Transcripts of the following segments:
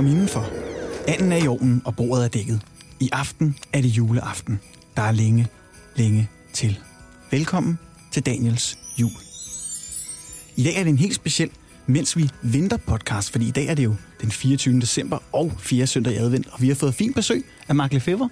Kom indenfor. Anden er i ovnen, og bordet er dækket. I aften er det juleaften. Der er længe, længe til. Velkommen til Daniels jul. I dag er det en helt speciel mens vi venter podcast, fordi i dag er det jo den 24. december og 4. søndag i advent, og vi har fået fint besøg af Mark Lefebvre.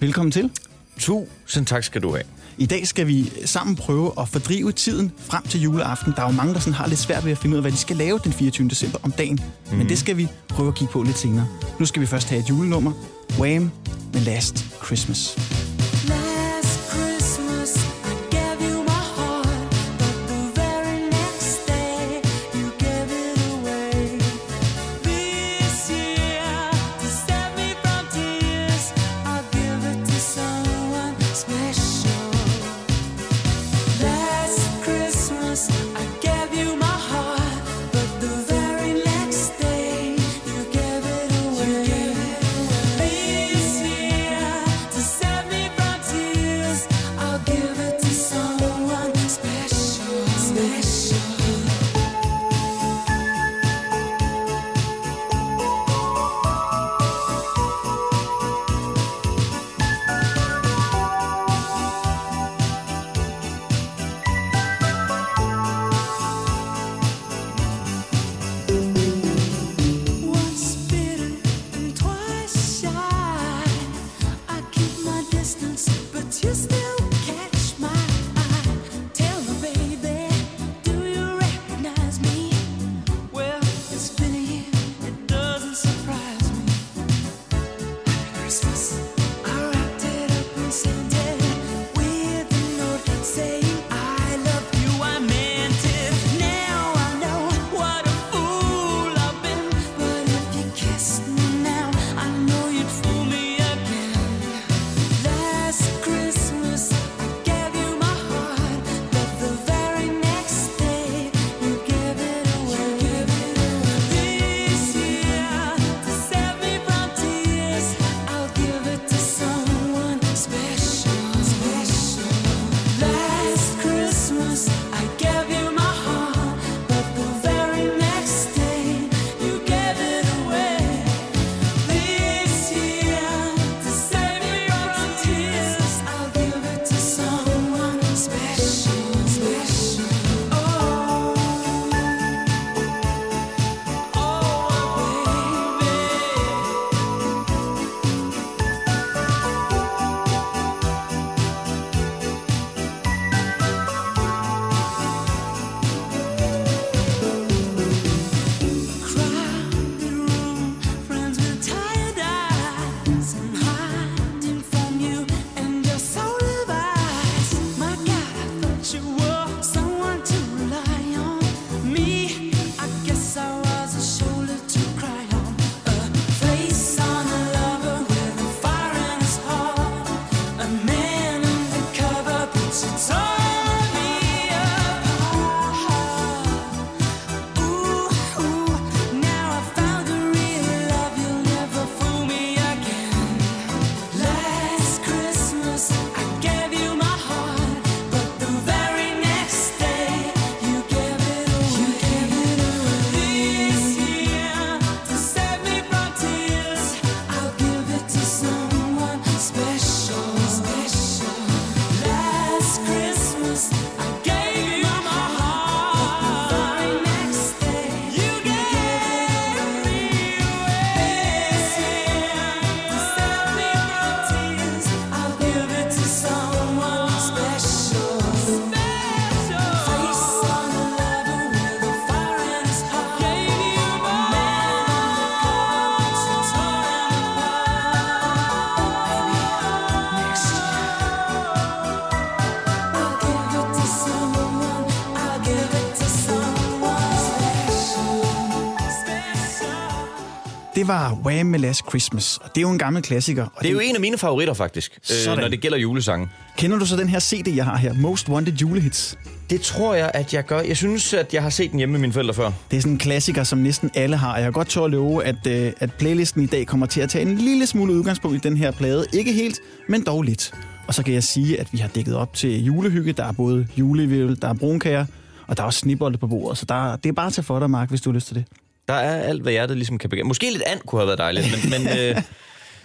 Velkommen til. Tusind tak skal du have. I dag skal vi sammen prøve at fordrive tiden frem til juleaften. Der er jo mange, der sådan har lidt svært ved at finde ud af, hvad de skal lave den 24. december om dagen. Mm. Men det skal vi prøve at kigge på lidt senere. Nu skal vi først have et julenummer. Wham! med Last Christmas. Det var Wham! med Last Christmas, og det er jo en gammel klassiker. Og Det er jo en af mine favoritter, faktisk, øh, når det gælder julesange. Kender du så den her CD, jeg har her? Most Wanted Julehits. Det tror jeg, at jeg gør. Jeg synes, at jeg har set den hjemme med mine forældre før. Det er sådan en klassiker, som næsten alle har. Jeg har godt tør at love, at, øh, at playlisten i dag kommer til at tage en lille smule udgangspunkt i den her plade. Ikke helt, men dog lidt. Og så kan jeg sige, at vi har dækket op til julehygge. Der er både julevævel, der er brunkager, og der er også snibbolde på bordet. Så der, det er bare til for dig, Mark, hvis du har lyst til det. Der er alt, hvad hjertet ligesom kan begære. Måske lidt and kunne have været dejligt, men, men øh,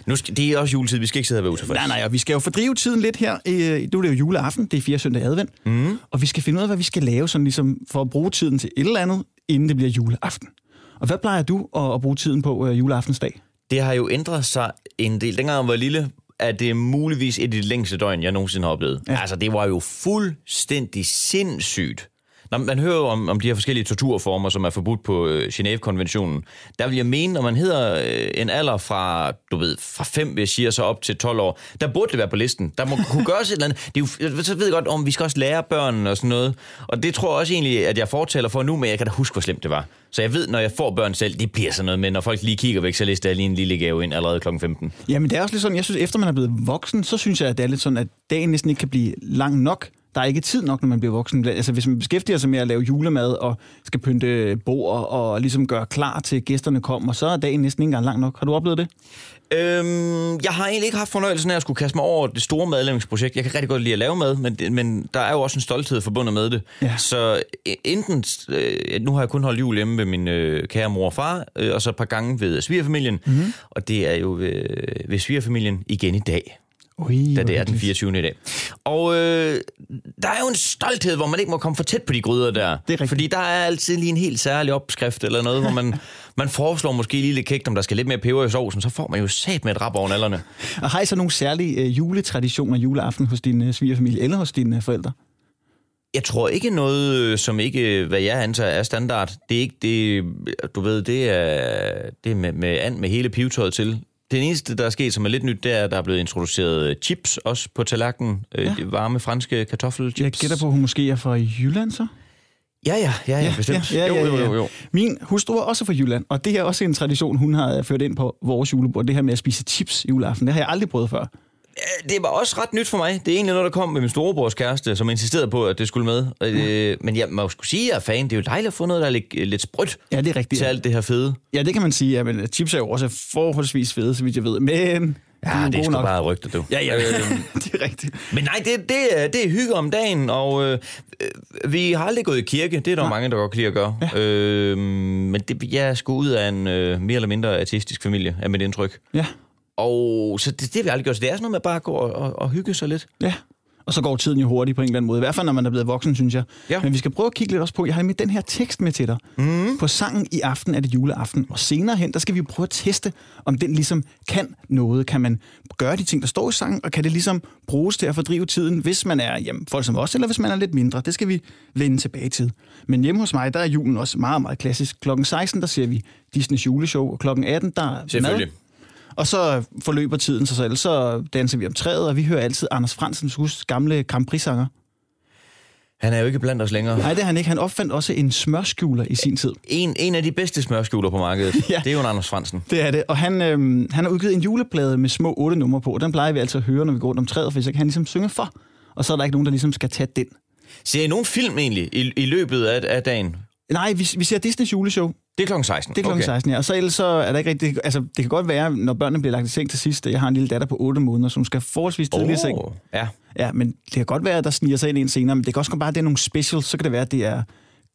nu skal, det er også juletid. Vi skal ikke sidde og være utilfredse. Nej, nej, og vi skal jo fordrive tiden lidt her. Øh, Nu er det jo juleaften, det er fire søndag advent. Mm. Og vi skal finde ud af, hvad vi skal lave sådan ligesom for at bruge tiden til et eller andet, inden det bliver juleaften. Og hvad plejer du at, at bruge tiden på øh, juleaftensdag? Det har jo ændret sig en del. Dengang jeg var lille, er det muligvis et af de længste døgn, jeg nogensinde har oplevet. Ja. Altså, det var jo fuldstændig sindssygt. Når man hører jo om, om de her forskellige torturformer, som er forbudt på øh, Genève-konventionen, der vil jeg mene, når man hedder øh, en alder fra, du ved, fra 5, jeg siger så op til 12 år, der burde det være på listen. Der må kunne gøres et eller andet. Det er jo, så ved jeg godt, om vi skal også lære børnene og sådan noget. Og det tror jeg også egentlig, at jeg fortæller for nu, men jeg kan da huske, hvor slemt det var. Så jeg ved, når jeg får børn selv, det bliver sådan noget med, når folk lige kigger væk, så lister jeg lige en lille gave ind allerede kl. 15. Jamen, det er også lidt sådan, jeg synes, efter man er blevet voksen, så synes jeg, at det er lidt sådan, at dagen næsten ikke kan blive lang nok. Der er ikke tid nok, når man bliver voksen. Altså, hvis man beskæftiger sig med at lave julemad og skal pynte bord og ligesom gøre klar til gæsterne kommer, så er dagen næsten ikke engang lang nok. Har du oplevet det? Øhm, jeg har egentlig ikke haft fornøjelsen af at skulle kaste mig over det store madlavningsprojekt. Jeg kan rigtig godt lide at lave mad, men, men der er jo også en stolthed forbundet med det. Ja. Så øh, enten, øh, nu har jeg kun holdt jul hjemme ved min øh, kære mor og far, øh, og så et par gange ved svigerfamilien, mm-hmm. og det er jo ved, ved svigerfamilien igen i dag. Ui, da det er den 24. i dag. Og øh, der er jo en stolthed, hvor man ikke må komme for tæt på de gryder der. Det er rigtigt. Fordi der er altid lige en helt særlig opskrift eller noget, hvor man, man foreslår måske lige lidt kægt, om der skal lidt mere peber i sovsen, så får man jo sat med et rap over nallerne. Og har I så nogle særlige øh, juletraditioner juleaften hos din øh, svigerfamilie eller hos dine øh, forældre? Jeg tror ikke noget, øh, som ikke, øh, hvad jeg antager, er standard. Det er ikke det, du ved, det er, det er med, med and med hele pivetøjet til. Det eneste, der er sket, som er lidt nyt, det er, at der er blevet introduceret øh, chips også på tallerkenen. Ja. Ja. De varme franske kartoffelchips. Jeg gætter på, at hun måske er fra Jylland så? Ja, ja, ja, ja, bestemt. Ja, ja, ja, ja. jo, jo, jo. Min hustru er også fra Jylland, og det er også en tradition, hun har ført ind på vores julebord. Det her med at spise chips juleaften, det har jeg aldrig prøvet før. Øh, Det var også ret nyt for mig. Det er egentlig noget, der kom med min storebrors kæreste, som insisterede på, at det skulle med. Øh, men jeg må jo skulle sige, at jeg er fan. Det er jo dejligt at få noget, der er lidt, lidt sprødt Ja, det er rigtigt. til alt det her fede. Ja, det kan man sige. Ja, men chips er jo også forholdsvis fede, så vidt jeg ved. Men Ja, de det er sgu nok. bare rygter, du. Ja, ja, Øh, det er rigtigt. Men nej, det, det, er, det er hygge om dagen, og øh, øh, vi har aldrig gået i kirke. Det er der jo mange, der godt kan lide at gøre. Ja. Øh, men det, jeg er sgu ud af en øh, mere eller mindre ateistisk familie, er mit indtryk. Ja, Og så det, det har vi aldrig gjort. Så det er sådan noget med bare at gå og, og, og hygge sig lidt. ja. Og så går tiden jo hurtigt på en eller anden måde. I hvert fald, når man er blevet voksen, synes jeg. Ja. Men vi skal prøve at kigge lidt også på, jeg har med den her tekst med til dig. Mm. På sangen i aften er det juleaften. Og senere hen, der skal vi prøve at teste, om den ligesom kan noget. Kan man gøre de ting, der står i sangen, og kan det ligesom bruges til at fordrive tiden, hvis man er jamen, folk som os, eller hvis man er lidt mindre. Det skal vi vende tilbage til. Men hjemme hos mig, der er julen også meget, meget klassisk. Klokken 16, der ser vi Disneys juleshow, og klokken 18, der er Selvfølgelig. mad. Og så forløber tiden sig selv, så danser vi om træet, og vi hører altid Anders Fransens hus gamle Grand Prix-sanger. Han er jo ikke blandt os længere. Nej, det er han ikke. Han opfandt også en smørskjuler i sin tid. En, en af de bedste smørskjuler på markedet, Ja. det er jo en Anders Fransen. Det er det. Og han, øhm, han har udgivet en juleplade med små otte numre på, den plejer vi altid at høre, når vi går rundt om træet, for så kan han ligesom synge for. Og så er der ikke nogen, der ligesom skal tage den. Ser I nogen film egentlig i, i løbet af, af dagen? Nej, vi, vi ser Disneys juleshow. Det er klokken 16. Det er klokken okay. 16, ja. Og så ellers så er der ikke rigtig... Altså, det kan godt være, når børnene bliver lagt i seng til sidst. Jeg har en lille datter på 8 måneder, som skal forholdsvis tidligt i seng. Oh, ja. Ja, men det kan godt være, at der sniger sig ind en senere, men det kan også bare, at det er nogle specials. Så kan det være, at det er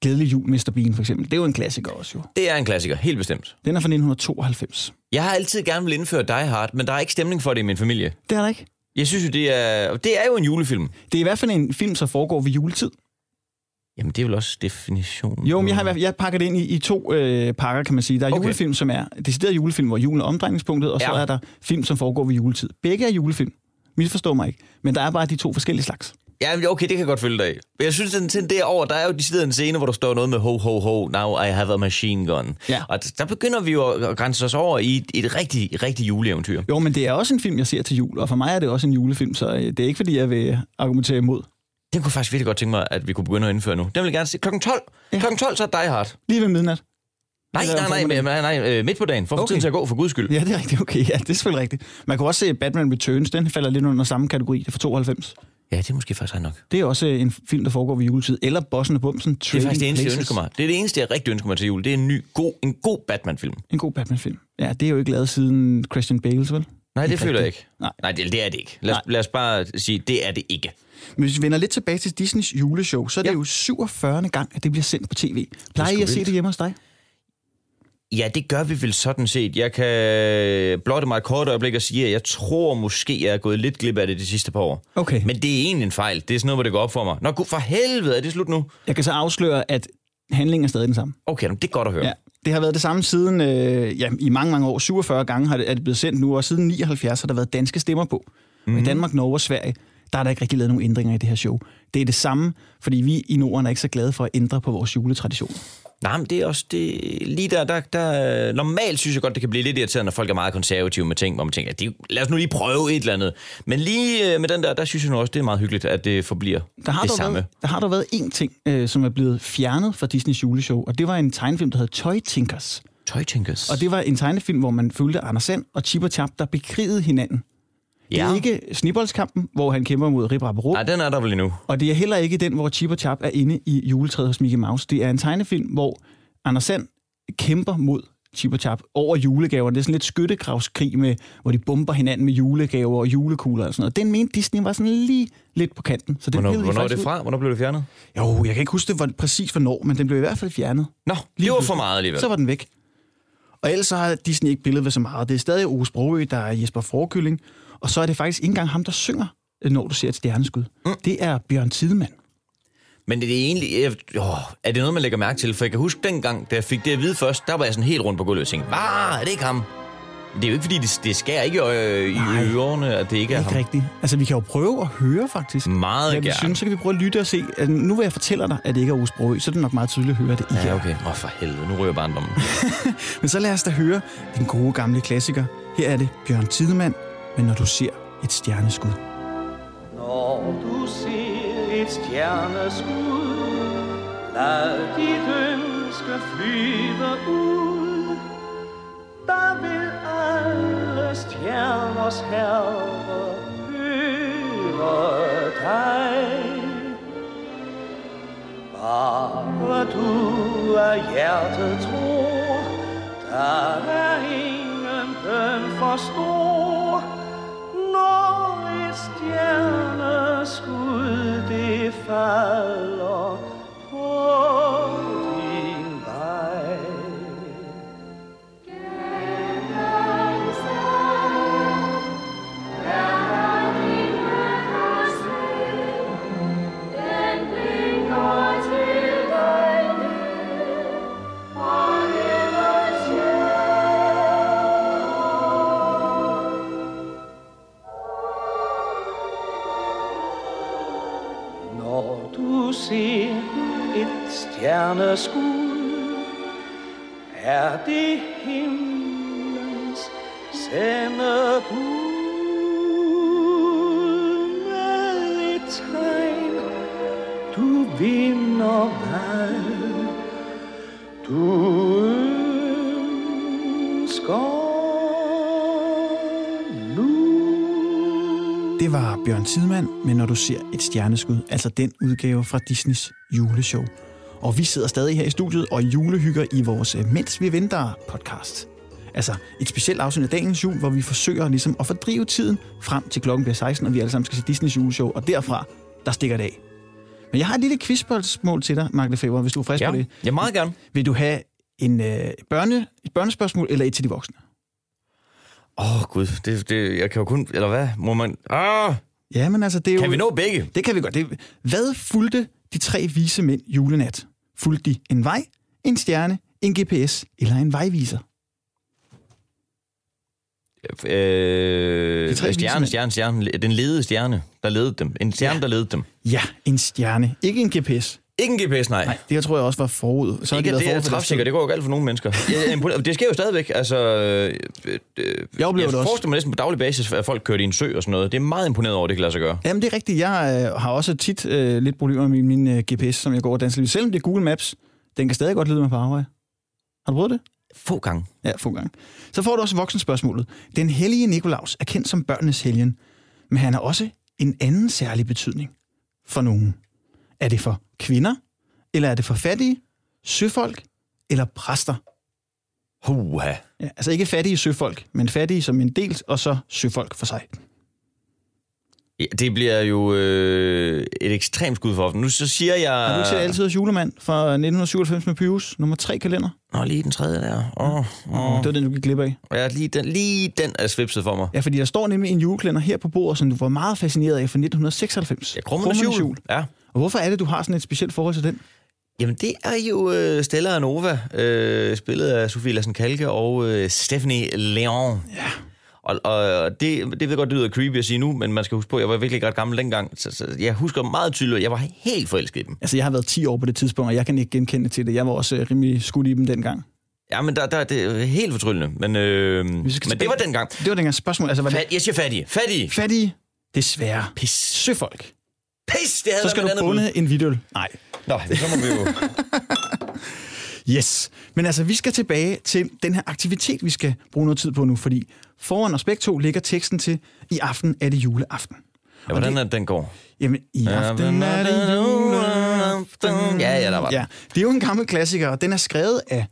Glædelig Jul, Mr. Bean for eksempel. Det er jo en klassiker også jo. Det er en klassiker, helt bestemt. Den er fra 1992. Jeg har altid gerne vil indføre Die Hard, men der er ikke stemning for det i min familie. Det er der ikke. Jeg synes jo, det er, det er jo en julefilm. Det er i hvert fald en film, som foregår ved juletid. Jamen, det er vel også definitionen. Jo, men jeg har, jeg pakker det ind i, i to øh, pakker, kan man sige. Der er Okay. julefilm, som er decideret julefilm, hvor julen er omdrejningspunktet, og så Ja. er der film, som foregår ved juletid. Begge er julefilm. Misforstår mig ikke. Men der er bare de to forskellige slags. Ja, men okay, det kan jeg godt følge dig af. Men jeg synes, den til derover, der er jo decideret en scene, hvor der står noget med ho, ho, ho, now I have a machine gun. Ja. Og der begynder vi jo at grænse os over i et, et rigtig, rigtig juleeventyr. Jo, men det er også en film, jeg ser til jul, og for mig er det også en julefilm, så øh, det er ikke, fordi jeg vil argumentere imod. Den kunne faktisk virkelig godt tænke mig, at vi kunne begynde at indføre nu. Den vil jeg gerne se. Klokken 12. Ja. Klokken 12, så er Die Hard. Lige ved midnat. Nej, nej, nej, nej, nej, nej, øh, midt på dagen. For Okay. tiden til at gå, for guds skyld. Ja, det er rigtigt. Okay, ja, det er selvfølgelig rigtigt. Man kan også se Batman Returns. Den falder lidt under samme kategori. Det er fra 92. Ja, det er måske faktisk nok. Det er også øh, en film, der foregår ved juletid. Eller Bossen og Bumsen. Det er faktisk det eneste, jeg ønsker mig. Det er det eneste, jeg rigtig ønsker mig til jul. Det er en ny, god, en god Batman-film. En god Batman-film. Ja, det er jo ikke lavet siden Christian Bales, vel? Nej, det føler jeg ikke. Nej. Nej, det, det er det ikke. Lad os, lad os bare sige, det er det ikke. Men hvis vi vender lidt tilbage til Disneys juleshow, så er det Ja. jo 47. gang, at det bliver sendt på tv. Plejer I at se det hjemme hos dig? Ja, det gør vi vel sådan set. Jeg kan blotte mig et kort øjeblik og sige, at jeg tror måske, jeg er gået lidt glip af det de sidste par år. Okay. Men det er egentlig en fejl. Det er sådan noget, hvor det går op for mig. Nå, for helvede, er det slut nu? Jeg kan så afsløre, at handlingen er stadig den samme. Okay, det er godt at høre. Ja. Det har været det samme siden øh, ja, i mange, mange år. 47 gange har det, er det blevet sendt nu, og siden 79 har der været danske stemmer på. Mm. Og i Danmark, Norge og Sverige, der er der ikke rigtig lavet nogen ændringer i det her show. Det er det samme, fordi vi i Norden er ikke så glade for at ændre på vores juletradition. Nej, men det er også det, lige der, der, der, normalt synes jeg godt, det kan blive lidt irriterende, når folk er meget konservative med ting, hvor man tænker, de, lad os nu lige prøve et eller andet. Men lige øh, med den der, der synes jeg nu også, det er meget hyggeligt, at det forbliver Der har, det samme. været, der har der været én ting, øh, som er blevet fjernet fra Disneys juleshow, og det var en tegnefilm, der hed Toy Tinkers. Toy Tinkers. Og det var en tegnefilm, hvor man følte Anders Sand og Chip og Chap, der bekrigede hinanden. Det ja. er ikke Snibboldskampen, hvor han kæmper mod Rip Rap Nej, den er der vel endnu. og det er heller ikke den, hvor Chip og Chap er inde i juletræet hos Mickey Mouse. Det er en tegnefilm, hvor Anders Sand kæmper mod Chip og Chap over julegaver. Det er sådan lidt skyttegravskrig, med, hvor de bomber hinanden med julegaver og julekugler og sådan noget. Den mente Disney var sådan lige lidt på kanten. Så den Hvornår, hvornår er det ud. fra? Hvornår blev det fjernet? Jo, jeg kan ikke huske det var præcis hvornår, men den blev i hvert fald fjernet. Nå, det var for meget alligevel. Så var den væk. Og ellers så har Disney ikke billedet ved så meget. Det er stadig Ove Sprogø, der er Jesper Forkylling. Og så er det faktisk ikke engang ham, der synger, når du ser et stjerneskud. Mm. Det er Bjørn Tidemand. Men det er egentlig... Jeg, er det noget, man lægger mærke til? For jeg kan huske dengang, da jeg fik det at vide først, der var jeg sådan helt rundt på gulvet og tænkte, ah, er det ikke ham? Det er jo ikke, fordi det, det skærer ikke øh, i Nej. ørerne, at det ikke er Ikke ham. rigtigt. Altså, vi kan jo prøve at høre, faktisk. Meget Hvad vi gerne. synes, så kan vi prøve at lytte og se. Altså, Nu vil jeg fortælle dig, at det ikke er Ove Sprogø, så er det nok meget tydeligt at høre, at det ikke Ja, okay. Åh, for helvede. Nu ryger barndommen. Men så lad os da høre den gode gamle klassiker. Her er det Bjørn Tidemand, men når du ser et stjerneskud. Når du ser et stjerneskud, lad dit ønske flyve ud. Der vil alle stjerners herre høre dig. Bare du er hjertet tror, Tidemand, men når du ser et stjerneskud, altså den udgave fra Disneys juleshow. Og vi sidder stadig her i studiet og julehygger i vores øh, Mens vi venter podcast. Altså et specielt afsnit af dagens jul, hvor vi forsøger ligesom at fordrive tiden frem til klokken bliver 16, og vi alle sammen skal se Disneys juleshow, og derfra, der stikker det af. Men jeg har et lille quizspørgsmål til dig, Mark Lefebvre, hvis du er frisk ja, på det. ja, meget gerne. Vil du have en øh, børne, et børnespørgsmål eller et til de voksne? Åh, oh, gud. Det, det, jeg kan jo kun... Eller hvad? Må man... Ah, Ja, men altså, det er jo... kan vi nå begge? Det kan vi godt. Det, hvad fulgte de tre vise mænd julenat? Fulgte de en vej, en stjerne, en GPS eller en vejviser? Øh, De tre stjerne, stjerne, stjerne. Den ledede stjerne, der ledede dem. En stjerne, Ja. der ledede dem. Ja, en stjerne. Ikke en GPS. Ikke en GPS, nej. Nej, det tror jeg også var forud. Så Ikke, de at været det er træfsikker. Det går jo galt for nogle mennesker. Jeg. Det sker jo stadigvæk. Altså, øh, øh, Jeg oplever jeg det også. mig næsten på daglig basis, at folk kører i en sø og sådan noget. Det er meget imponeret over, at det kan lade sig gøre. Jamen, det er rigtigt. Jeg øh, har også tit øh, lidt problemer med min, min øh, GPS, som jeg går og danser lidt. Selvom det er Google Maps, den kan stadig godt lede mig på arbejde. Har du prøvet det? Få gange. Ja, få gange. Så får du også voksenspørgsmålet. Den hellige Nikolaus er kendt som børnenes helgen, men han har også en anden særlig betydning for nogen. Er det for kvinder, eller er det for fattige, søfolk eller præster? Huha. Ja, altså ikke fattige søfolk, men fattige som en del, og så søfolk for sig. Ja, det bliver jo øh, et ekstremt skud for ofte. Nu så siger jeg... Har du ikke set Altid julemand fra 1997 med Pius? Nummer 3 kalender. Nå, lige den tredje der. Åh, oh, oh. Det var den, du gik glip af. Ja, lige den, lige den er svipset for mig. Ja, fordi der står nemlig en julekalender her på bordet, som du var meget fascineret af fra 1996. Ja, Krummernes jul. Ja. Og hvorfor er det, du har sådan et specielt forhold til den? Jamen, det er jo øh, Stella og Nova, øh, spillet af Sofie Lassen Kalke og øh, Stephanie Leon. Ja. Og, og det, det ved jeg godt, det lyder creepy at sige nu, men man skal huske på, jeg var virkelig ret gammel dengang. Så, så jeg husker meget tydeligt, at jeg var helt forelsket i dem. Altså, jeg har været 10 år på det tidspunkt, og jeg kan ikke genkende til det. Jeg var også øh, rimelig skudt i dem dengang. Ja, men der, der, det er helt fortryllende. Men, øh, men det var dengang. Det var dengang spørgsmål. Altså, var det Fat, jeg siger fattige. Fattige. fattige? Desværre. Pis. Søfolk. Pis, det havde Så skal du bunde en video. Nej. Nå, så må vi jo... Yes. Men altså, vi skal tilbage til den her aktivitet, vi skal bruge noget tid på nu, fordi foran os begge to ligger teksten til, i aften er det juleaften. Ja, hvordan er det, den går? Jamen, i aften er det juleaften. Ja, ja, der var. Ja, det er jo en gammel klassiker, og den er skrevet af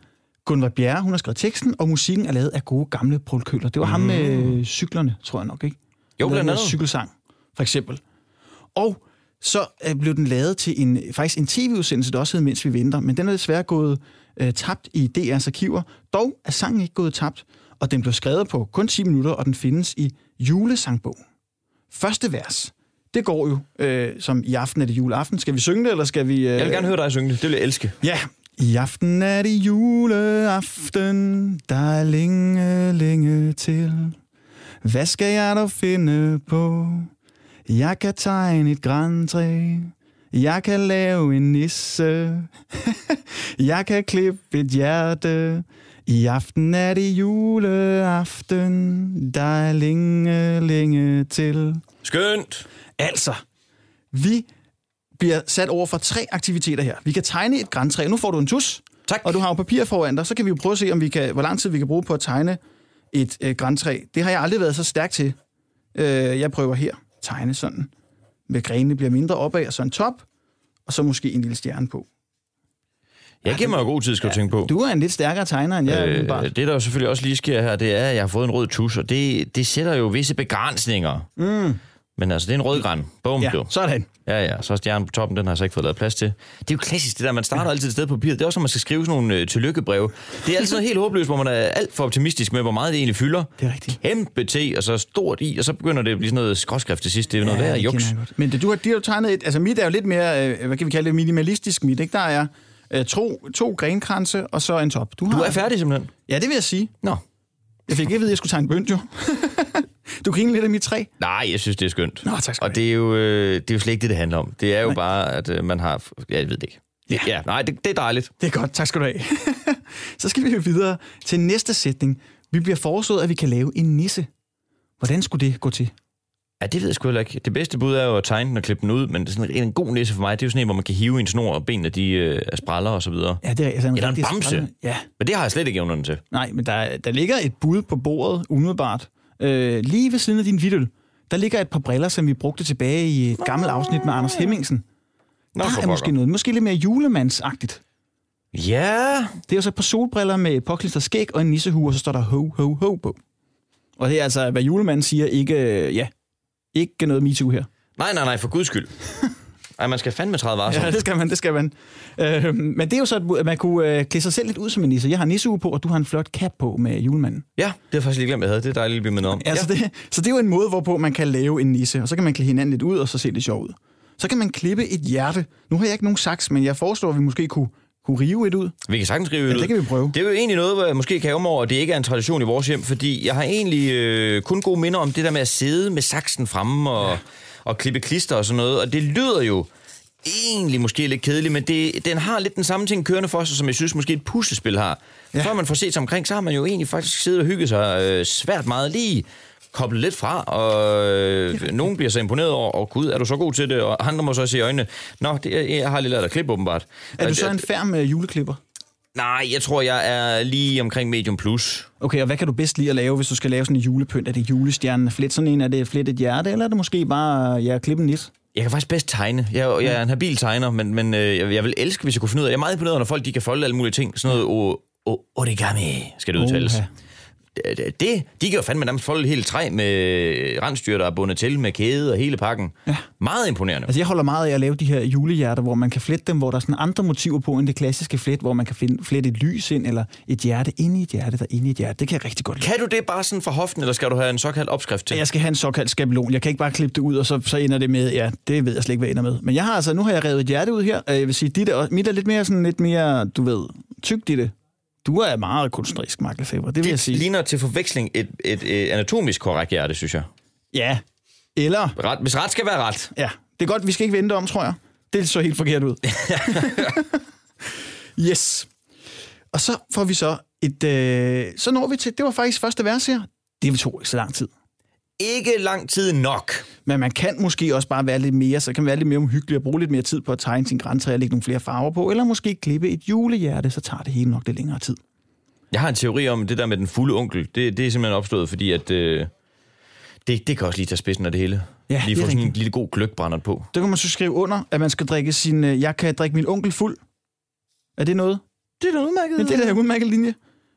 Gunvar Bjerre. Hun har skrevet teksten, og musikken er lavet af gode gamle Paul Køller. Det var mm. ham med cyklerne, tror jeg nok, ikke? Jo, blandt noget andet. Cykelsang, for eksempel. Og så øh, blev den lavet til en, faktisk en tv-udsendelse, der også hed Mens vi venter, men den er desværre gået øh, tabt i DR's arkiver. Dog er sangen ikke gået tabt, og den blev skrevet på kun 10 minutter, og den findes i julesangbogen. Første vers, det går jo øh, som i aften er det juleaften. Skal vi synge det, eller skal vi... Øh... Jeg vil gerne høre dig synge det. Det vil jeg elske. Ja, i aften er det juleaften, der er længe, længe til. Hvad skal jeg dog finde på? Jeg kan tegne et græntræ. Jeg kan lave en nisse. jeg kan klippe et hjerte. I aften er det juleaften, der er længe, længe til. Skønt. Altså, vi bliver sat over for tre aktiviteter her. Vi kan tegne et græntræ. Nu får du en tus. Tak. Og du har jo papir foran dig. Så kan vi jo prøve at se, om vi kan, hvor lang tid vi kan bruge på at tegne et øh, græntræ. Det har jeg aldrig været så stærk til. Øh, jeg prøver her. Tegne sådan. Med grenene bliver mindre opad, og så en top. Og så måske en lille stjerne på. Jeg giver mig jo god tid, skal du tænke på. Du er en lidt stærkere tegner, end jeg øh, Øh, det, der jo selvfølgelig også lige sker her, det er, at jeg har fået en rød tus, og det, det sætter jo visse begrænsninger. Mm. Men altså, det er en rød græn. Bum, Ja, jo. sådan. Ja, ja. Så er stjernen på toppen, den har jeg så ikke fået lavet plads til. Det er jo klassisk, det der, man starter altid et sted på papiret. Det er også, når man skal skrive sådan nogle øh, tillykkebrev. Det er altid noget helt håbløst, hvor man er alt for optimistisk med, hvor meget det egentlig fylder. Det er rigtigt. Kæmpe T, og så stort I, og så begynder det at blive sådan noget skråskrift til sidst. Det er noget værd det juks. Men det, du har, de har tegnet et, altså mit er jo lidt mere, øh, hvad kan vi kalde det, minimalistisk mit, ikke? Der er øh, to, to grenkranse og så en top. Du har, er færdig simpelthen. Ja, det vil jeg sige. Nå. Jeg fik ikke at vide, at jeg skulle tegne bønt, jo. du griner lidt af mit træ. Nej, jeg synes, det er skønt. Nå, tak skal Og det er, jo, øh, det er jo slet ikke det, det handler om. Det er jo Nej. bare, at øh, man har... Ja, jeg ved det ikke. Ja. ja nej, det, det er dejligt. Det er godt, tak skal du have. så skal vi jo videre til næste sætning. Vi bliver foreslået, at vi kan lave en nisse. Hvordan skulle det gå til? Ja, det ved jeg sgu heller ikke. Det bedste bud er jo at tegne den og klippe den ud, men det er sådan en, en god nisse for mig. Det er jo sådan en, hvor man kan hive en snor, og benene de øh, er spræller og så videre. Ja, det er altså en Eller en bamse. sprællende- Ja, Men det har jeg slet ikke evnerne til. nej, men der, der ligger et bud på bordet umiddelbart. Øh, lige ved siden af din vidøl, der ligger et par briller, som vi brugte tilbage i et gammelt afsnit med Anders Hemmingsen. Nå, Der er måske noget, måske lidt mere julemandsagtigt. Ja, Det er jo så et par solbriller med påklistret skæg og en nissehue, og så står der ho, ho, ho på. Og det er altså, hvad julemanden siger, ikke, øh, ja, ikke noget MeToo her. nej, nej, nej, for guds skyld. Ej, man skal fandme træde varsom. Ja, det skal man, det skal man. Øh, men det er jo så, at man kunne øh, klæde sig selv lidt ud som en nisse. Jeg har nissehue på, og du har en flot cap på med julemanden. Ja, det har jeg faktisk lige glemt, jeg havde. Det er dejligt at blive mindet om. Altså ja. det, så det er jo en måde, hvorpå man kan lave en nisse, og så kan man klæde hinanden lidt ud, og så se det sjovt ud. Så kan man klippe et hjerte. Nu har jeg ikke nogen saks, men jeg foreslår, at vi måske kunne, kunne rive et ud. Vi kan sagtens skrive Ja, ud. det kan vi prøve. Det er jo egentlig noget, hvor jeg måske kan ærge over, at det ikke er en tradition i vores hjem, fordi jeg har egentlig øh, kun gode minder om det der med at sidde med saksen fremme og, ja. og klippe klister og sådan noget, og det lyder jo egentlig måske lidt kedeligt, men det, den har lidt den samme ting kørende for sig, som jeg synes måske et puslespil har. Ja. Før man får set sig omkring, så har man jo egentlig faktisk siddet og hygget sig øh, svært meget lige koblet lidt fra, og øh, nogen bliver så imponeret over, og gud, er du så god til det, og andre må så se i øjnene, nå, det, jeg har lige lavet dig klippe åbenbart. Er du så en færm øh, juleklipper? Nej, jeg tror, jeg er lige omkring medium plus. Okay, og hvad kan du bedst lide at lave, hvis du skal lave sådan en julepynt? Er det julestjernen flet sådan en? Er det flet et hjerte, eller er det måske bare, ja, klippe en nis? Jeg kan faktisk bedst tegne. Jeg, jeg er en habil tegner, men, men øh, jeg, jeg vil elske, hvis jeg kunne finde ud af Jeg er meget imponeret, når folk de kan folde alle mulige ting. Sådan noget origami, skal det udtales. Oha. Det, de kan jo fandme nærmest folde hele træ med rensdyr, der er bundet til med kæde og hele pakken. Ja. Meget imponerende. Altså, jeg holder meget af at lave de her julehjerter, hvor man kan flette dem, hvor der er sådan andre motiver på end det klassiske flet, hvor man kan flette et lys ind, eller et hjerte ind i et hjerte, der ind i et hjerte. Det kan jeg rigtig godt lide. Kan du det bare sådan for hoften, eller skal du have en såkaldt opskrift til? Jeg skal have en såkaldt skabelon. Jeg kan ikke bare klippe det ud, og så, så ender det med, ja, det ved jeg slet ikke, hvad ender med. Men jeg har altså, nu har jeg revet et hjerte ud her. Øh, Jeg vil sige, dit er, mit er lidt mere sådan, lidt mere, du ved, tykt i det. Du er meget kunstnerisk, Mark Lefebvre, det vil jeg Det sige. ligner til forveksling et, et, et anatomisk korrekt hjerte, synes jeg. Ja. Eller, Ret, hvis ret skal være ret. ja, det er godt, vi skal ikke vente om, tror jeg. Det så helt forkert ud. yes. Og så får vi så et, øh, så når vi til, det var faktisk første vers her. Det tog ikke så lang tid. Ikke lang tid nok. Men man kan måske også bare være lidt mere, så kan man være lidt mere omhyggelig og bruge lidt mere tid på at tegne sin græntræ og lægge nogle flere farver på, eller måske klippe et julehjerte, så tager det hele nok lidt længere tid. Jeg har en teori om det der med den fulde onkel. Det, det er simpelthen opstået, fordi at... Øh, det, det kan også lige tage spidsen af det hele. Ja, lige det er få sådan en lille god gløkbrænder på. Der kan man så skrive under, at man skal drikke sin, øh, jeg kan drikke min onkel fuld. Er det noget? Det er da udmærket. Men det er da en udmærket linje.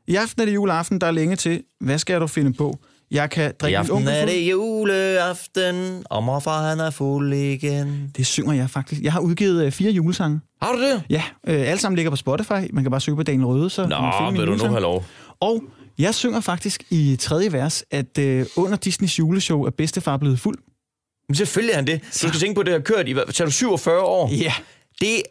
I aften er det juleaften, der er længe til. Hvad skal du finde på? Jeg kan I drikke min aften onkel er det juleaften, og morfar han er fuld igen. Det synger jeg faktisk. Jeg har udgivet øh, fire julesange. Har du det? Ja, øh, alle sammen ligger på Spotify. Man kan bare søge på Daniel Røde, så kan man finde Nå, vil du nu julesange. have lov? Og jeg synger faktisk i tredje vers, at øh, under Disneys juleshow er bedstefar blevet fuld. Men selvfølgelig er han det. Du skal tænke på, at det har kørt i, hvad tager du 47 år? Ja. Det er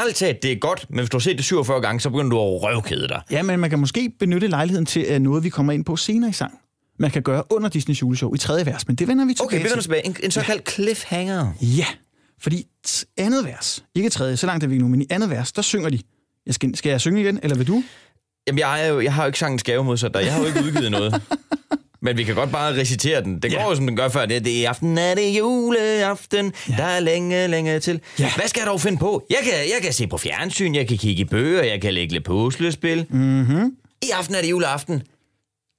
ærligt talt, det er godt, men hvis du har set det 47 gange, så begynder du at røvkede dig. Ja, men man kan måske benytte lejligheden til øh, noget, vi kommer ind på senere i sang. Man kan gøre under Disneys juleshow i tredje vers, men det vender vi tilbage Okay, vi vender til. tilbage. En, en såkaldt cliffhanger. Ja, fordi andet vers, ikke tredje, så langt er vi nu, men i andet vers, der synger de. Jeg skal, skal jeg synge igen, eller vil du? Jamen, jeg, er jo, jeg har jo ikke sangens gave modsat dig. Jeg har jo ikke udgivet noget. Men vi kan godt bare recitere den. Det går Ja. jo, som den gør før. Det, det er aften, er det juleaften. Ja. Der er længe, længe til. Ja. Hvad skal jeg dog finde på? Jeg kan, jeg kan se på fjernsyn, jeg kan kigge i bøger, jeg kan lægge lidt puslespil. Mhm. I aften er det juleaften.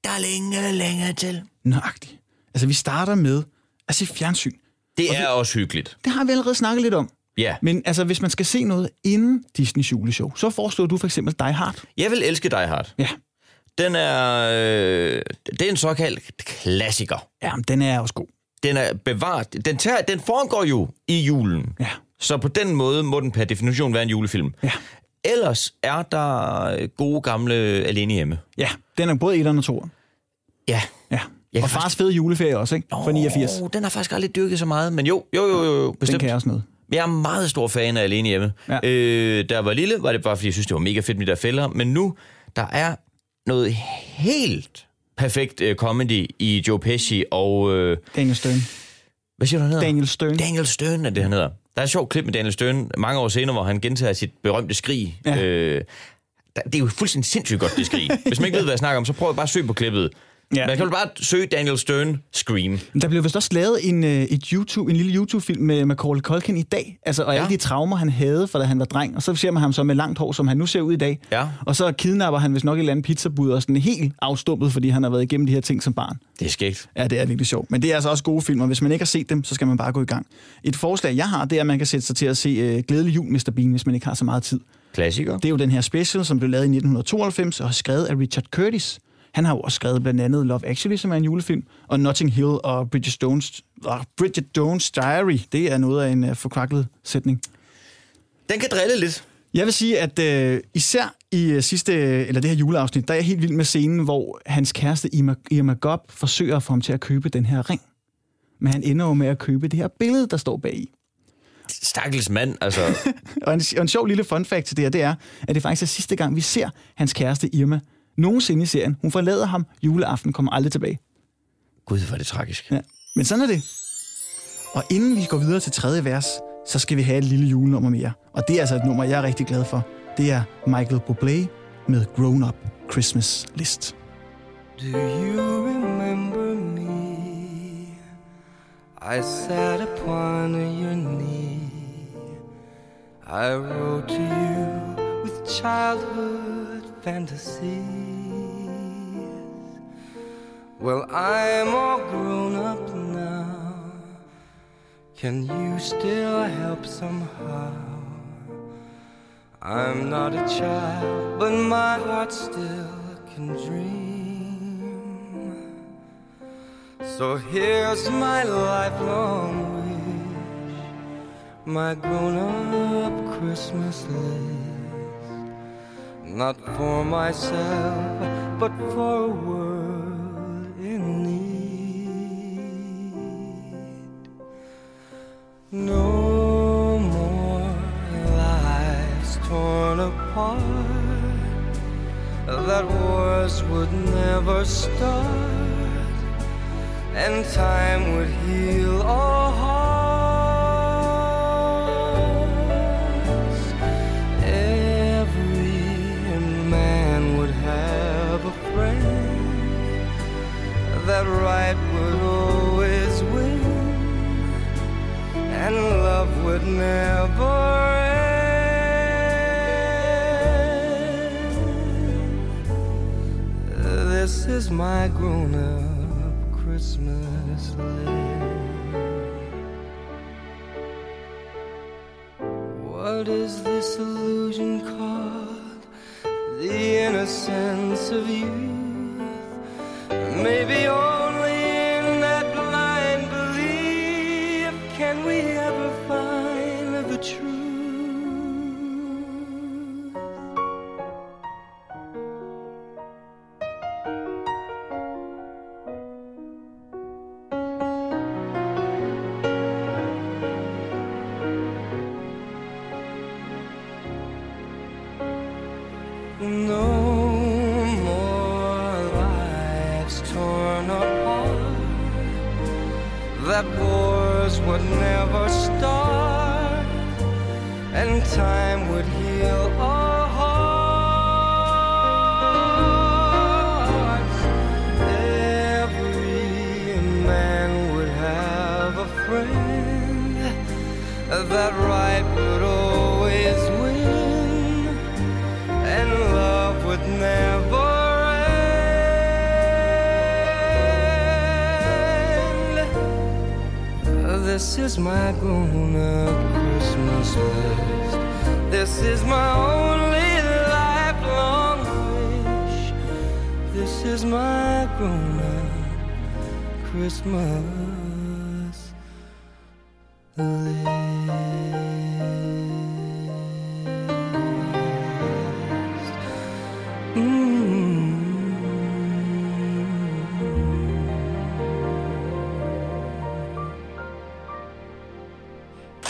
Der er længe, længe til. Nøjagtigt. Altså, vi starter med at se fjernsyn. Det er også hyggeligt. Det har vi allerede snakket lidt om. Ja. Men altså, hvis man skal se noget inden Disneys juleshow, så foreslår du for eksempel Die Hard. Jeg vil elske Die Hard. Ja. Den er, øh, det er en såkaldt klassiker. Ja, men den er også god. Den er bevaret. Den, tager, den foregår jo i julen. Ja. Så på den måde må den per definition være en julefilm. Ja. Ellers er der gode gamle Alene Hjemme. Ja, den er både 1 og 2. Ja. Ja. Jeg Og fars fede juleferie også, ikke? For 89. Oh, den har faktisk aldrig dyrket så meget, men jo, jo, jo, jo, jo Den bestemt. kan jeg også noget. Jeg er meget stor fan af Alene Hjemme. Ja. Øh, da jeg var lille, var det bare fordi, jeg synes, det var mega fedt med de der fælder. Men nu, der er noget helt perfekt øh, comedy i Joe Pesci og... Øh, Daniel Stern. hvad siger du, han hedder? Daniel Stern. Daniel Stern er det, han hedder. Der er et sjovt klip med Daniel Stern mange år senere, hvor han gentager sit berømte skrig. Ja. Øh, det er jo fuldstændig sindssygt godt, det skrig. Hvis man ikke ved, hvad jeg snakker om, så prøv bare at søge på klippet. Ja. Man kan jo bare søge Daniel Stern Scream. Der blev vist også lavet en, øh, et YouTube, en lille YouTube-film med Macaulay Culkin i dag. Altså, og ja. alle de traumer, han havde, fra da han var dreng. Og så ser man ham så med langt hår, som han nu ser ud i dag. Ja. Og så kidnapper han vist nok et eller andet pizzabud, og sådan helt afstumpet, fordi han har været igennem de her ting som barn. Det er skægt. Ja, det er virkelig sjovt. Men det er altså også gode film, og hvis man ikke har set dem, så skal man bare gå i gang. Et forslag, jeg har, det er, at man kan sætte sig til at se uh, Glædelig Jul, Mr. Bean, hvis man ikke har så meget tid. Klassiker. Det er jo den her special, som blev lavet i 1992 og skrevet af Richard Curtis. Han har jo også skrevet blandt andet Love Actually, som er en julefilm, og Notting Hill og Bridget Jones, uh, Bridget Jones' Diary. Det er noget af en uh, forkvaklet sætning. Den kan drille lidt. Jeg vil sige, at øh, især i øh, sidste, eller det her juleafsnit, der er jeg helt vild med scenen, hvor hans kæreste Irma, Irma Gob forsøger at få ham til at købe den her ring. Men han ender jo med at købe det her billede, der står bag i. Stakkels mand, altså. Og en, og en sjov lille fun fact til det her, det er, at det faktisk er sidste gang, vi ser hans kæreste Irma nogensinde i serien. Hun forlader ham, juleaften kommer aldrig tilbage. Gud, hvor er det tragisk. Ja. Men sådan er det. Og inden vi går videre til tredje vers, så skal vi have et lille julenummer mere. Og det er altså et nummer, jeg er rigtig glad for. Det er Michael Bublé med Grown Up Christmas List. Do you remember me? I sat upon your knee. I wrote to you with childhood fantasies. Well, I'm all grown up now. Can you still help somehow? I'm not a child, but my heart still can dream. So here's my lifelong wish, my grown up Christmas list. Not for myself, but for a world No more lives torn apart. That wars would never start. And time would heal all hearts. Every man would have a friend. That right would love would never end. This is my grown up Christmas. What is this illusion called? The innocence of youth. Maybe only This is my grown up Christmas list. This is my only lifelong wish. This is my grown up Christmas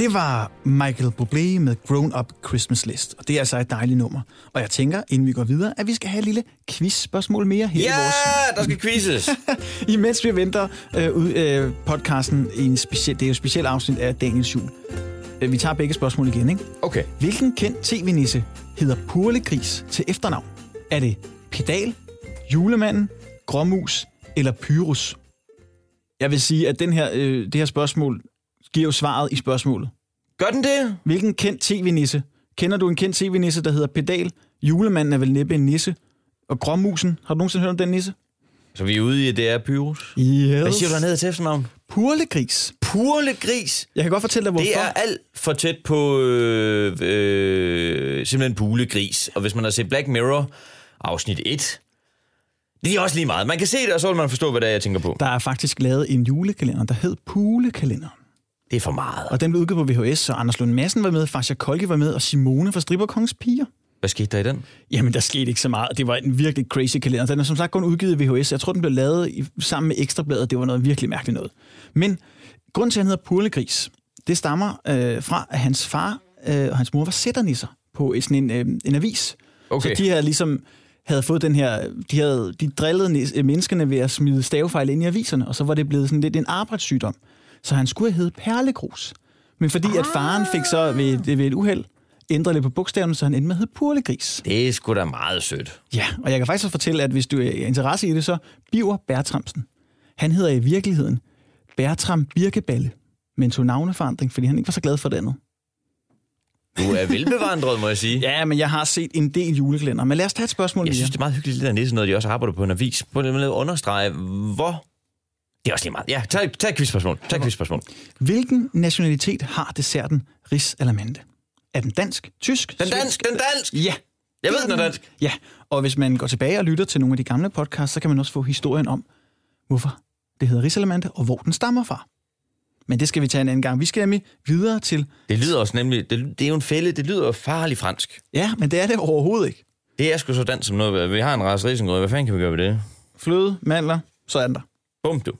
Det var Michael Bublé med Grown Up Christmas List. Og det er altså et dejligt nummer. Og jeg tænker, inden vi går videre, at vi skal have et lille quiz-spørgsmål mere her i Ja, vores der skal quizzes. Imens vi venter øh, ud, øh, podcasten i en speciel, det er jo et specielt afsnit af Daniels jul. Øh, vi tager begge spørgsmål igen, ikke? Okay. Hvilken kendt tv-nisse hedder Purlegris til efternavn? Er det Pedal, Julemanden, Gråmus eller Pyrus? Jeg vil sige, at den her, øh, det her spørgsmål giver jo svaret i spørgsmålet. Gør den det? Hvilken kendt tv-nisse? Kender du en kendt tv-nisse, der hedder Pedal? Julemanden er vel næppe en nisse. Og Gråmusen, har du nogensinde hørt om den nisse? Så vi er ude i, det er Pyrus. Yes. Hvad siger du dernede til efternavn? Purlegris. Purle gris. Jeg kan godt fortælle dig, hvorfor. Det er alt for tæt på øh, øh, simpelthen pulegris. Og hvis man har set Black Mirror afsnit 1, det er også lige meget. Man kan se det, og så vil man forstå, hvad det er, jeg tænker på. Der er faktisk lavet en julekalender, der hed Pulekalenderen. Det er for meget. Og den blev udgivet på VHS, og Anders Lund Madsen var med, Fasha Kolke var med, og Simone fra Stripper Kongens Piger. Hvad skete der i den? Jamen, der skete ikke så meget. Det var en virkelig crazy kalender. Den er som sagt kun udgivet i VHS. Jeg tror, den blev lavet i, sammen med Ekstrabladet. Det var noget virkelig mærkeligt noget. Men grunden til, at han hedder Purlegris, det stammer øh, fra, at hans far øh, og hans mor var sætternisser på sådan en, øh, en avis. Okay. Så de havde ligesom havde fået den her, de havde de drillede menneskerne ved at smide stavefejl ind i aviserne, og så var det blevet sådan lidt en arbejdssygdom. Så han skulle have heddet Perlegrus. Men fordi at faren fik så ved, ved et uheld ændret lidt på bogstaverne, så han endte med at hedde Purlegris. Det er sgu da meget sødt. Ja, og jeg kan faktisk også fortælle, at hvis du er interesse i det, så Biver Bertramsen. Han hedder i virkeligheden Bertram Birkeballe, men tog navneforandring, fordi han ikke var så glad for det andet. Du er velbevandret, må jeg sige. Ja, men jeg har set en del julekalender. Men lad os tage et spørgsmål Jeg mere. synes, det er meget hyggeligt, det der nisse noget, de også arbejder på en avis. På med at understrege, hvor... Det er også lige meget. Ja, tag, tag et quizspørgsmål. Tag et quizspørgsmål. Hvilken nationalitet har desserten ris alamande? Er den dansk, tysk? Den dansk, den dansk! Ja. Jeg ved, den er dansk. Ja, og hvis man går tilbage og lytter til nogle af de gamle podcasts, så kan man også få historien om, hvorfor det hedder Risalamande, og hvor den stammer fra. Men det skal vi tage en anden gang. Vi skal nemlig videre til... Det lyder også nemlig, det, det er jo en fælde, det lyder farligt fransk. Ja, men det er det overhovedet ikke. Det er sgu så dansk som noget. Vi har en race risengrød, hvad fanden kan vi gøre ved det? Fløde, mandler, så er den der. Bum du.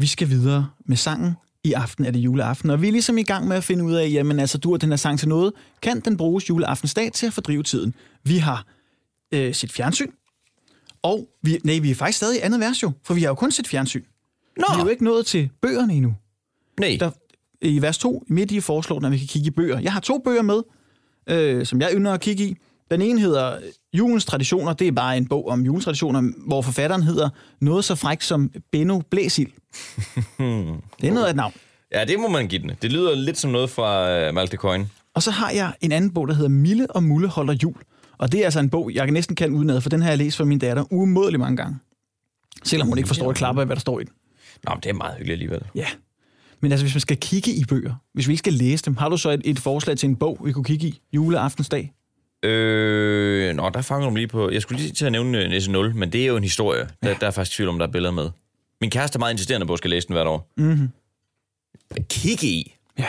Vi skal videre med sangen. I aften er det juleaften, og vi er ligesom i gang med at finde ud af, jamen altså, du har den her sang til noget. Kan den bruges juleaftensdag til at fordrive tiden? Vi har øh, set fjernsyn, og vi, nej, vi er faktisk stadig i andet vers jo, for vi har jo kun set fjernsyn. Nå, Vi er jo ikke nået til bøgerne endnu. nej. Der, I vers 2, midt i foreslår, at vi kan kigge i bøger. Jeg har to bøger med, øh, som jeg ynder at kigge i. Den ene hedder Julens Traditioner. Det er bare en bog om julens traditioner, hvor forfatteren hedder noget så frækt som Benno Blæsild. det er noget af et navn. Ja, det må man give den. Det lyder lidt som noget fra uh, Malte Coin. Og så har jeg en anden bog, der hedder Mille og Mulle holder jul. Og det er altså en bog, jeg næsten kan udenad, for den har jeg læst for min datter umådelig mange gange. Selvom hun ikke forstår et klapper af, hvad der står i den. Nå, men det er meget hyggeligt alligevel. Ja. Men altså, hvis man skal kigge i bøger, hvis vi ikke skal læse dem, har du så et, et forslag til en bog, vi kunne kigge i juleaftensdag? Øh, nå, der fanger du mig lige på... Jeg skulle lige til at nævne øh, Næse 0, men det er jo en historie. Der, der er faktisk tvivl om, der er billeder med. Min kæreste er meget insisterende på, at jeg skal læse den hvert år. Mhm. Kigge i. Ja.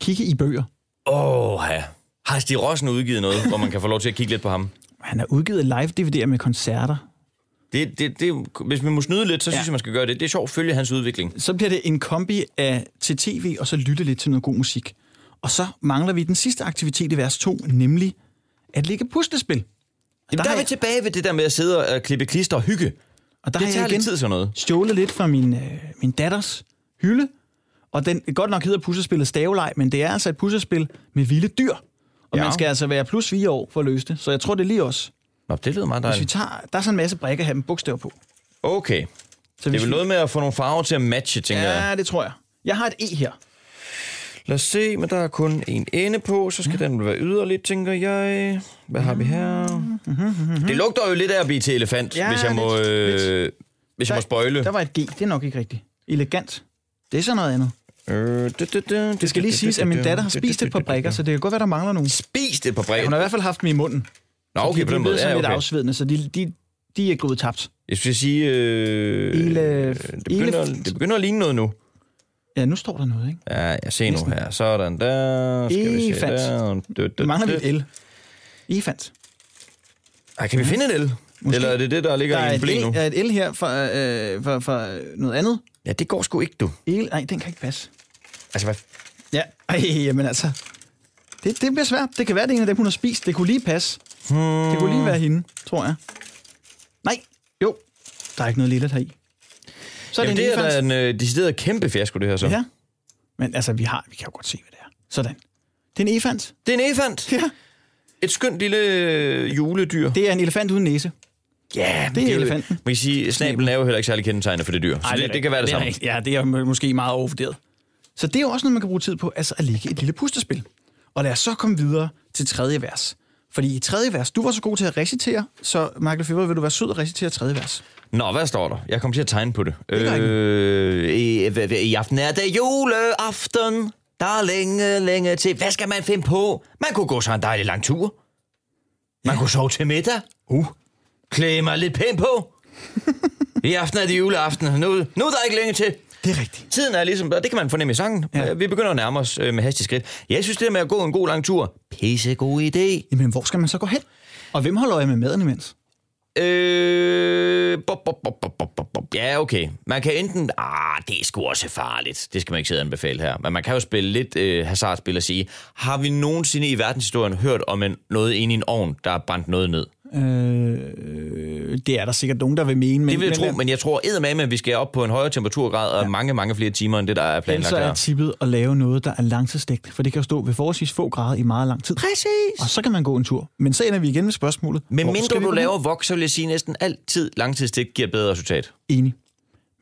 Kigge i bøger. Åh, ja. Har Stig Rossen udgivet noget, hvor man kan få lov til at kigge lidt på ham? Han har udgivet live-DVD'er med koncerter. Det, det, det, hvis man må snyde lidt, så Ja. synes jeg, man skal gøre det. Det er sjovt at følge hans udvikling. Så bliver det en kombi af til tv, og så lytte lidt til noget god musik. Og så mangler vi den sidste aktivitet i vers 2, nemlig at lægge puslespil. Jamen, der der, er vi tilbage ved det der med at sidde og klippe klister og hygge. Og der det har jeg igen tid sådan noget. stjålet lidt fra min, øh, min datters hylde. Og den godt nok hedder puslespillet Staveleg, men det er altså et puslespil med vilde dyr. Og Ja. man skal altså være plus 4 år for at løse det. Så jeg tror, det er lige os. Nå, det lyder meget Hvis vi dejligt. tager, der er sådan en masse brækker her med bogstaver på. Okay. Så Det er vel vi- noget med at få nogle farver til at matche, tænker jeg. Ja, det tror jeg. Jeg har et E her. Lad os se, men der er kun en ende på, så skal den være yderligt, tænker jeg. Hvad har vi her? Det lugter jo lidt af at blive til elefant, Ja, hvis jeg må, lidt, øh, hvis jeg må spøjle. Der var et G. Det er nok ikke rigtigt. Elegant. Det er så noget andet. Øh, Det skal lige siges, at min datter har spist et par brækker, så det kan godt være, der mangler nogle. Spist et par brækker? Hun har i hvert fald haft dem i munden. Nå, okay, de, på de den er måde. sådan Ja, lidt afsvedende, så de, de, de er gået tabt. Jeg skulle sige... Øh, det, begynder, elef- det begynder at ligne noget nu. Ja, nu står der noget, ikke? Ja, jeg ser nu her. Sådan der. Skal vi se der. Mangler vi et L. Elefant. Ej, kan vi finde et el? Måske. Eller er det det, der Der ligger er i en blæ nu? L, er et L her fra, øh, fra, fra noget andet. Ja, det går sgu ikke, du. El, nej, den kan ikke passe. Altså, hvad? Ja, ej, jamen altså. Det, det bliver svært. Det kan være, det er en af dem, hun har spist. Det kunne lige passe. Hmm. Det kunne lige være hende, tror jeg. Nej, jo. Der er ikke noget lille her i. Så er Jamen, det det er da en øh, decideret kæmpe fiasko, det her så. Ja. Men altså, vi, har, vi kan jo godt se, hvad det er. Sådan. Det er en elefant. Det er en elefant. Ja. Et skønt lille øh, juledyr. Det er en elefant uden næse. Ja, men det er elefanten. Man kan sige, snablen er jo heller ikke særlig kendetegnet for det dyr. Så Ej, det, det, kan være det, er samme. rigtigt. Ja, det er må- måske meget overvurderet. Så det er jo også noget, man kan bruge tid på, altså at lægge et lille puslespil. Og lad os så komme videre til tredje vers. Fordi i tredje vers, du var så god til at recitere, så Michael Feber, vil du være sød at recitere tredje vers? Nå, hvad står der? Jeg kommer til at tegne på det. Det øh, i, i, I aften er det juleaften. Der er længe, længe til. Hvad skal man finde på? Man kunne gå så en dejlig lang tur. Man kunne sove til middag. Uh. Klæde mig lidt pænt på. I aften er det juleaften. Nu, nu er der ikke længe til. Det er rigtigt. Tiden er ligesom, og det kan man fornemme i sangen. Ja. Ja. Vi begynder at nærme os øh, med hastig skridt. Jeg synes, det der med at gå en god lang tur, pisse god idé. Jamen, hvor skal man så gå hen? Og hvem holder øje med maden imens? Øh, bop, bop, bop, bop, bop, bop. Ja, okay. Man kan enten... Ah, det er sgu også farligt. Det skal man ikke sidde og anbefale her. Men man kan jo spille lidt øh, hasardspil og sige, har vi nogensinde i verdenshistorien hørt om en, noget inde i en ovn, der er brændt noget ned? Øh, det er der sikkert nogen, der vil mene. Men, Det vil jeg tro, men jeg tror eddermame, at vi skal op på en højere temperaturgrad og ja. mange, mange flere timer, end det, der er planlagt så er tippet at lave noget, der er langtidsstegt. For det kan jo stå ved forholdsvis få grader i meget lang tid. Præcis. Og så kan man gå en tur. Men så ender vi igen med spørgsmålet. Men mindre du laver vok, så vil jeg sige næsten altid langtidsstik giver et bedre resultat. Enig.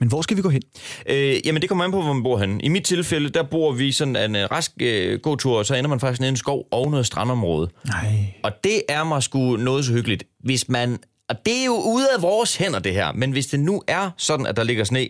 Men hvor skal vi gå hen? Øh, jamen, det kommer an på, hvor man bor henne. I mit tilfælde, der bor vi sådan en øh, rask øh, gåtur, og så ender man faktisk nede i en skov og noget strandområde. Nej. Og det er mig sgu noget så hyggeligt. Hvis man, og det er jo ude af vores hænder, det her, men hvis det nu er sådan, at der ligger sne,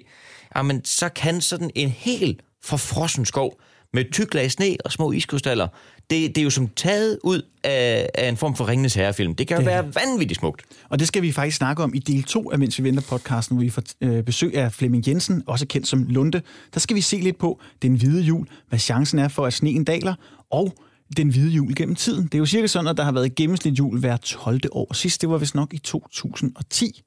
jamen, så kan sådan en helt forfrossen skov med tyk lag sne og små iskrystaller, det, det er jo som taget ud af, af en form for Ringenes Herrefilm. Det kan jo Det- være vanvittigt smukt. Og det skal vi faktisk snakke om i del 2 af Mens vi venter podcasten, hvor vi får øh, besøg af Flemming Jensen, også kendt som Lunde. Der skal vi se lidt på den hvide jul, hvad chancen er for, at sneen daler, og den hvide jul gennem tiden. Det er jo cirka sådan, at der har været gennemsnit jul hver 12. år. Sidst, det var vist nok i 2010.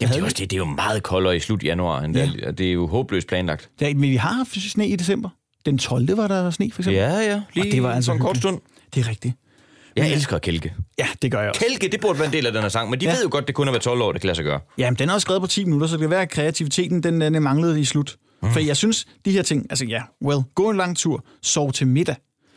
Jamen, det, er også, det, det er jo meget koldere i slut januar, end Ja. det, det er jo håbløst planlagt. Ja, men vi har haft sne i december. Den 12. var der sne, for eksempel. Ja, ja. Lige Og det var altså en kort stund. Det er rigtigt. Jeg elsker Kælke. Ja, det gør jeg også. Kælke, det burde være en del af den her sang, men de ja. ved jo godt, det kun er hver 12 år, det kan lade sig gøre. Jamen, den er også skrevet på 10 minutter, så det kan være, at kreativiteten den, den manglede i slut. Mm. For jeg synes, de her ting, altså ja, well, gå en lang tur, sov til middag.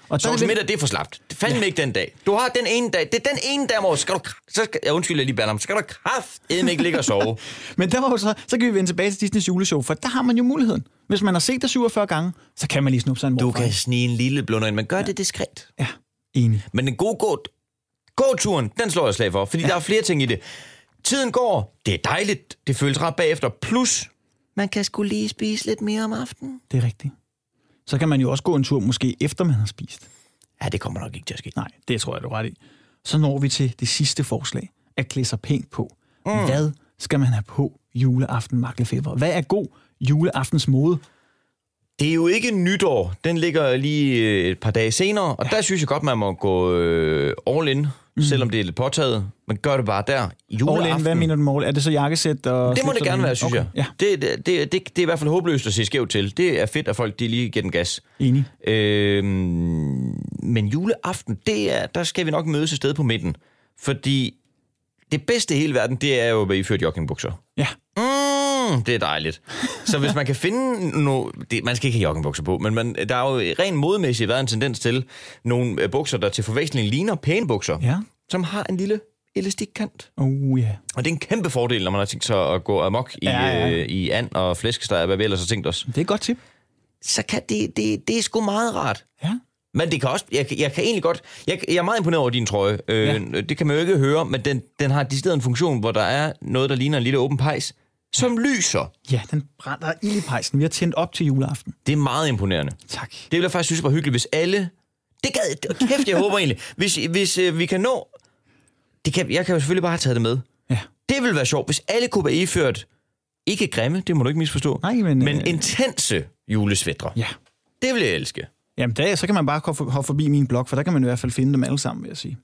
Og til det- middag, det er for slapt. Det fandme ja. ikke den dag. Du har den ene dag, det er den ene dag året, skal du, så skal, jeg undskylder lige Bernhard, så skal du kraftedeme ikke ligge og sove. Men der var jo så, så kan vi vende tilbage til Disneys juleshow, for der har man jo muligheden. Hvis man har set det 47 gange, så kan man lige snuppe sig en Du kan snige en lille blunder ind, men gør ja. det diskret. Ja, enig. Men den gode gå, gåturen, den slår jeg slag for, fordi ja. der er flere ting i det. Tiden går, det er dejligt, det føles ret bagefter, plus man kan skulle lige spise lidt mere om aftenen. Det er rigtigt. Så kan man jo også gå en tur, måske efter man har spist. Ja, det kommer nok ikke til at ske. Nej, det tror jeg, du ret i. Så når vi til det sidste forslag, at klæde sig pænt på. Mm. Hvad skal man have på juleaften, Maklefeber? Hvad er god juleaftens mode? Det er jo ikke nytår. Den ligger lige et par dage senere, og ja. der synes jeg godt, man må gå øh, all in, mm. selvom det er lidt påtaget. Men gør det bare der. All Juleaften. in, hvad mener du all? Er det så jakkesæt? Og Det må det gerne være, synes okay. jeg. Ja, Det, det, det, det, det er i hvert fald håbløst at se skævt til. Det er fedt, at folk de lige giver den gas. enig. Øhm, men juleaften, det er, der skal vi nok mødes et sted på midten. Fordi det bedste i hele verden, det er jo at være iført joggingbukser. Ja, Mm, det er dejligt. Så hvis man kan finde no, det, man skal ikke have joggingbukser på, men man, der er jo rent modmæssigt været en tendens til nogle øh, bukser, der til forveksling ligner pæne bukser, ja. som har en lille elastikkant. Oh ja. Og det er en kæmpe fordel, når man har tænkt sig at gå amok i, Ja, ja. øh, i and og flæskesteg, hvad vi ellers har tænkt os. Det er et godt tip. Så kan det, det, det er sgu meget rart. Ja. Men det kan også, jeg, jeg kan egentlig godt, jeg, jeg er meget imponeret over din trøje. Øh, ja. Det kan man jo ikke høre, men den, den har decideret en funktion, hvor der er noget, der ligner en lille åben pejs, som lyser. Ja, den brænder ild i pejsen. Vi har tændt op til juleaften. Det er meget imponerende. Tak. Det ville jeg faktisk synes var hyggeligt, hvis alle... Det gad... Kæft, jeg håber egentlig. Hvis, hvis øh, vi kan nå... Det kan, jeg kan jo selvfølgelig bare have taget det med. Ja. Det ville være sjovt, hvis alle kunne være iført... Ikke grimme, det må du ikke misforstå. Nej, men, Men øh, intense julesvætre. Ja. Det vil jeg elske. Jamen, der, så kan man bare hoppe hoppe forbi min blog, for der kan man i hvert fald finde dem alle sammen, vil jeg sige.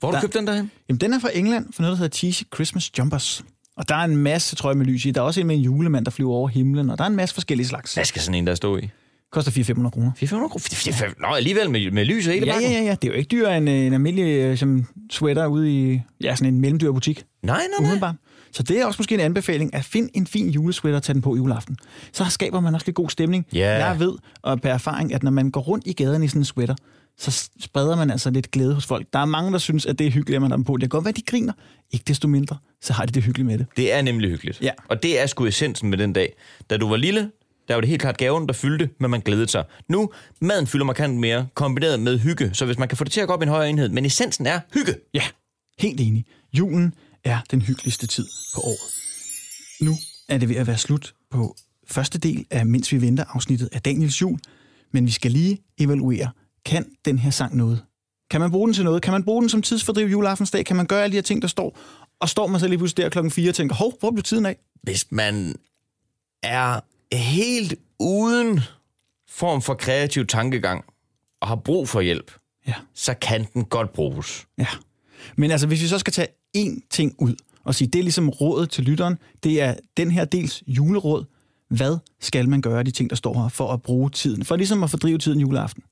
Hvor har du Der- købt den derhen? Jamen, den er fra England, for noget, der hedder Cheesy Christmas Jumpers. Og der er en masse trøje med lys i. Der er også en med en julemand, der flyver over himlen, og der er en masse forskellige slags. Hvad skal sådan en der stå i? Koster 400-500 kroner. 400 kroner? Nå, alligevel med, med lys og hele Ja, ja, ja, ja. Det er jo ikke dyrere end en almindelig øh, som sweater ude i ja, sådan en mellemdyr butik. Nej, nej, nej. Umiddelbart. Så det er også måske en anbefaling, at finde en fin julesweater og tage den på juleaften. Så skaber man også lidt god stemning. Ja. Jeg ved og per erfaring, at når man går rundt i gaden i sådan en sweater, så spreder man altså lidt glæde hos folk. Der er mange, der synes, at det er hyggeligt, at man har den på. Det kan godt være, de griner. Ikke desto mindre, så har de det hyggeligt med det. Det er nemlig hyggeligt. Ja. Og det er sgu essensen med den dag. Da du var lille, der var det helt klart gaven, der fyldte, men man glædede sig. Nu, maden fylder markant mere, kombineret med hygge. Så hvis man kan få det til at gå op i en højere enhed, men essensen er hygge. Ja, helt enig. Julen er den hyggeligste tid på året. Nu er det ved at være slut på første del af Mens vi venter afsnittet af Daniels jul, men vi skal lige evaluere, kan den her sang noget? Kan man bruge den til noget? Kan man bruge den som tidsfordriv juleaftensdag? Kan man gøre alle de her ting, der står? Og står man så lige pludselig der klokken 4 og tænker, hov, hvor blev tiden af? Hvis man er helt uden form for kreativ tankegang og har brug for hjælp, Ja. så kan den godt bruges. Ja. Men altså, hvis vi så skal tage én ting ud og sige, det er ligesom rådet til lytteren, det er den her dels juleråd. Hvad skal man gøre af de ting, der står her, for at bruge tiden? For ligesom at fordrive tiden juleaften.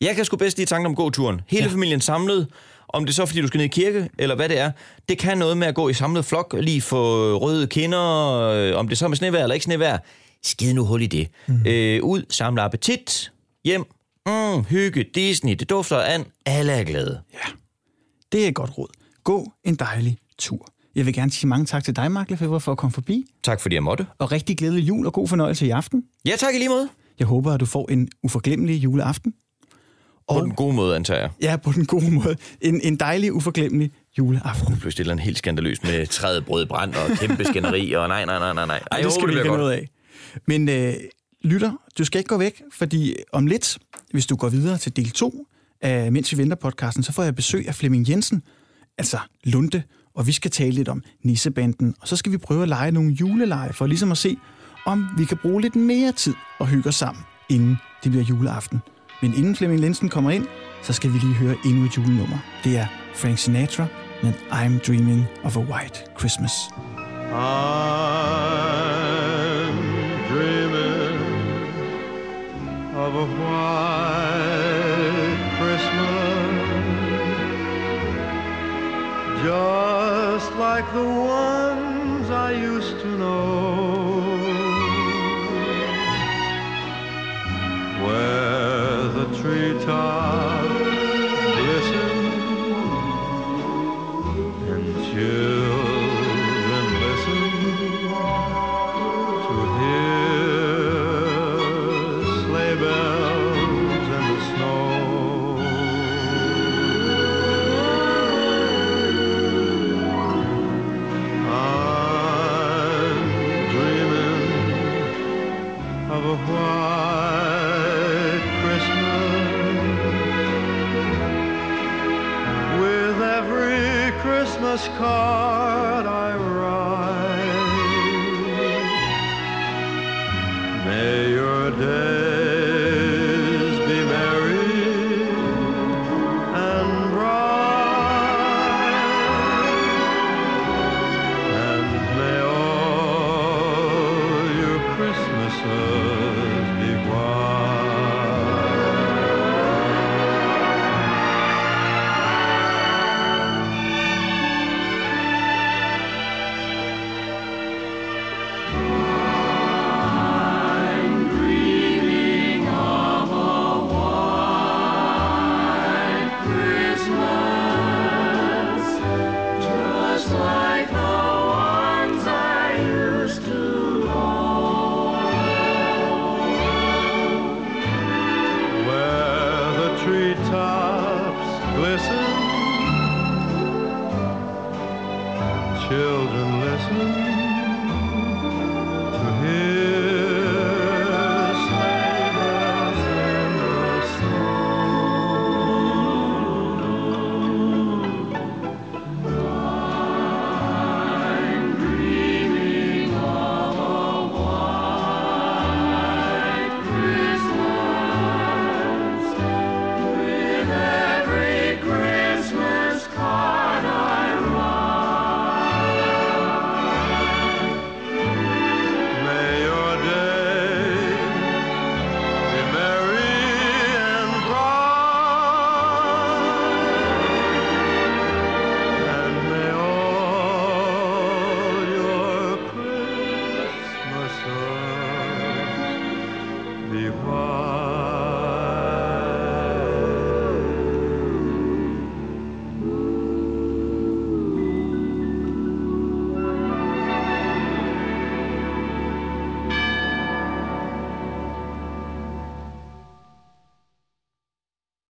Jeg kan sgu bedst lide tanken om gåturen. Hele Ja. familien samlet. Om det er så, fordi du skal ned i kirke, eller hvad det er. Det kan noget med at gå i samlet flok, lige få røde kinder, øh, om det så er med snevejr eller ikke snevejr. Skid nu hul i det. Mm. Øh, ud, samle appetit, hjem, mm, hygge, Disney, det dufter and. Alle er glade. Ja, det er et godt råd. Gå en dejlig tur. Jeg vil gerne sige mange tak til dig, Mark Lefebvre, for at komme forbi. Tak fordi jeg måtte. Og rigtig glædelig jul og god fornøjelse i aften. Ja, tak i lige måde. Jeg håber, at du får en uforglemmelig juleaften. På Og den gode måde, antager jeg. ja, på den gode måde. En, en dejlig, uforglemmelig juleaften. Pludselig et eller andet helt skandaløst med træet brød brand og kæmpe skænderi, og nej, nej, nej, nej, nej. Ej, det skal vi ikke noget af. Men øh, lytter, du skal ikke gå væk, fordi om lidt, hvis du går videre til del 2 af Mens vi venter podcasten, så får jeg besøg af Flemming Jensen, altså Lunde, og vi skal tale lidt om Nissebanden, og så skal vi prøve at lege nogle juleleje, for ligesom at se, om vi kan bruge lidt mere tid og hygge os sammen, inden det bliver juleaften. Men inden Flemming Linsen kommer ind, så skal vi lige høre endnu et julenummer. Det er Frank Sinatra med I'm Dreaming of a White Christmas. I'm dreaming of a white Christmas, just like the ones I used to know, star.